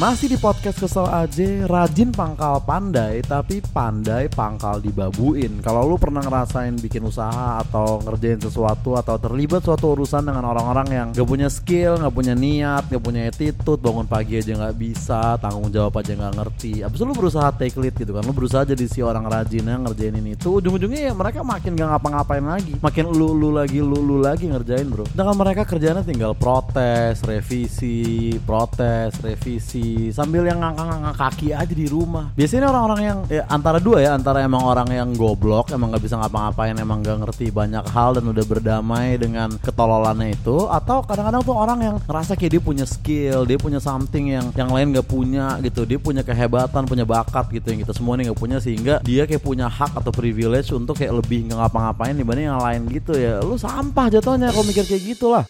Masih di podcast kesel aja, rajin pangkal pandai, tapi pandai pangkal dibabuin. Kalau lu pernah ngerasain bikin usaha atau ngerjain sesuatu atau terlibat suatu urusan dengan orang-orang yang gak punya skill, gak punya niat, gak punya attitude, bangun pagi aja gak bisa, tanggung jawab aja gak ngerti. Abis itu lu berusaha take lead gitu kan, lu berusaha jadi si orang rajin yang ngerjain ini itu, ujung-ujungnya ya mereka makin gak ngapa-ngapain lagi, makin lu lu lagi lu lu lagi ngerjain bro. Sedangkan mereka kerjanya tinggal protes, revisi, protes, revisi, sambil yang ngangkat-ngangkat kaki aja di rumah. Biasanya orang-orang yang ya, antara dua ya, antara emang orang yang goblok, emang nggak bisa ngapa-ngapain, emang gak ngerti banyak hal dan udah berdamai dengan ketololannya itu, atau kadang-kadang tuh orang yang ngerasa kayak dia punya skill, dia punya something yang yang lain gak punya gitu, dia punya kehebatan, punya bakat gitu yang kita semua ini gak punya sehingga dia kayak punya hak atau privilege untuk kayak lebih nggak ngapa-ngapain dibanding yang lain gitu ya. Lu sampah jatuhnya kalau mikir kayak gitu lah.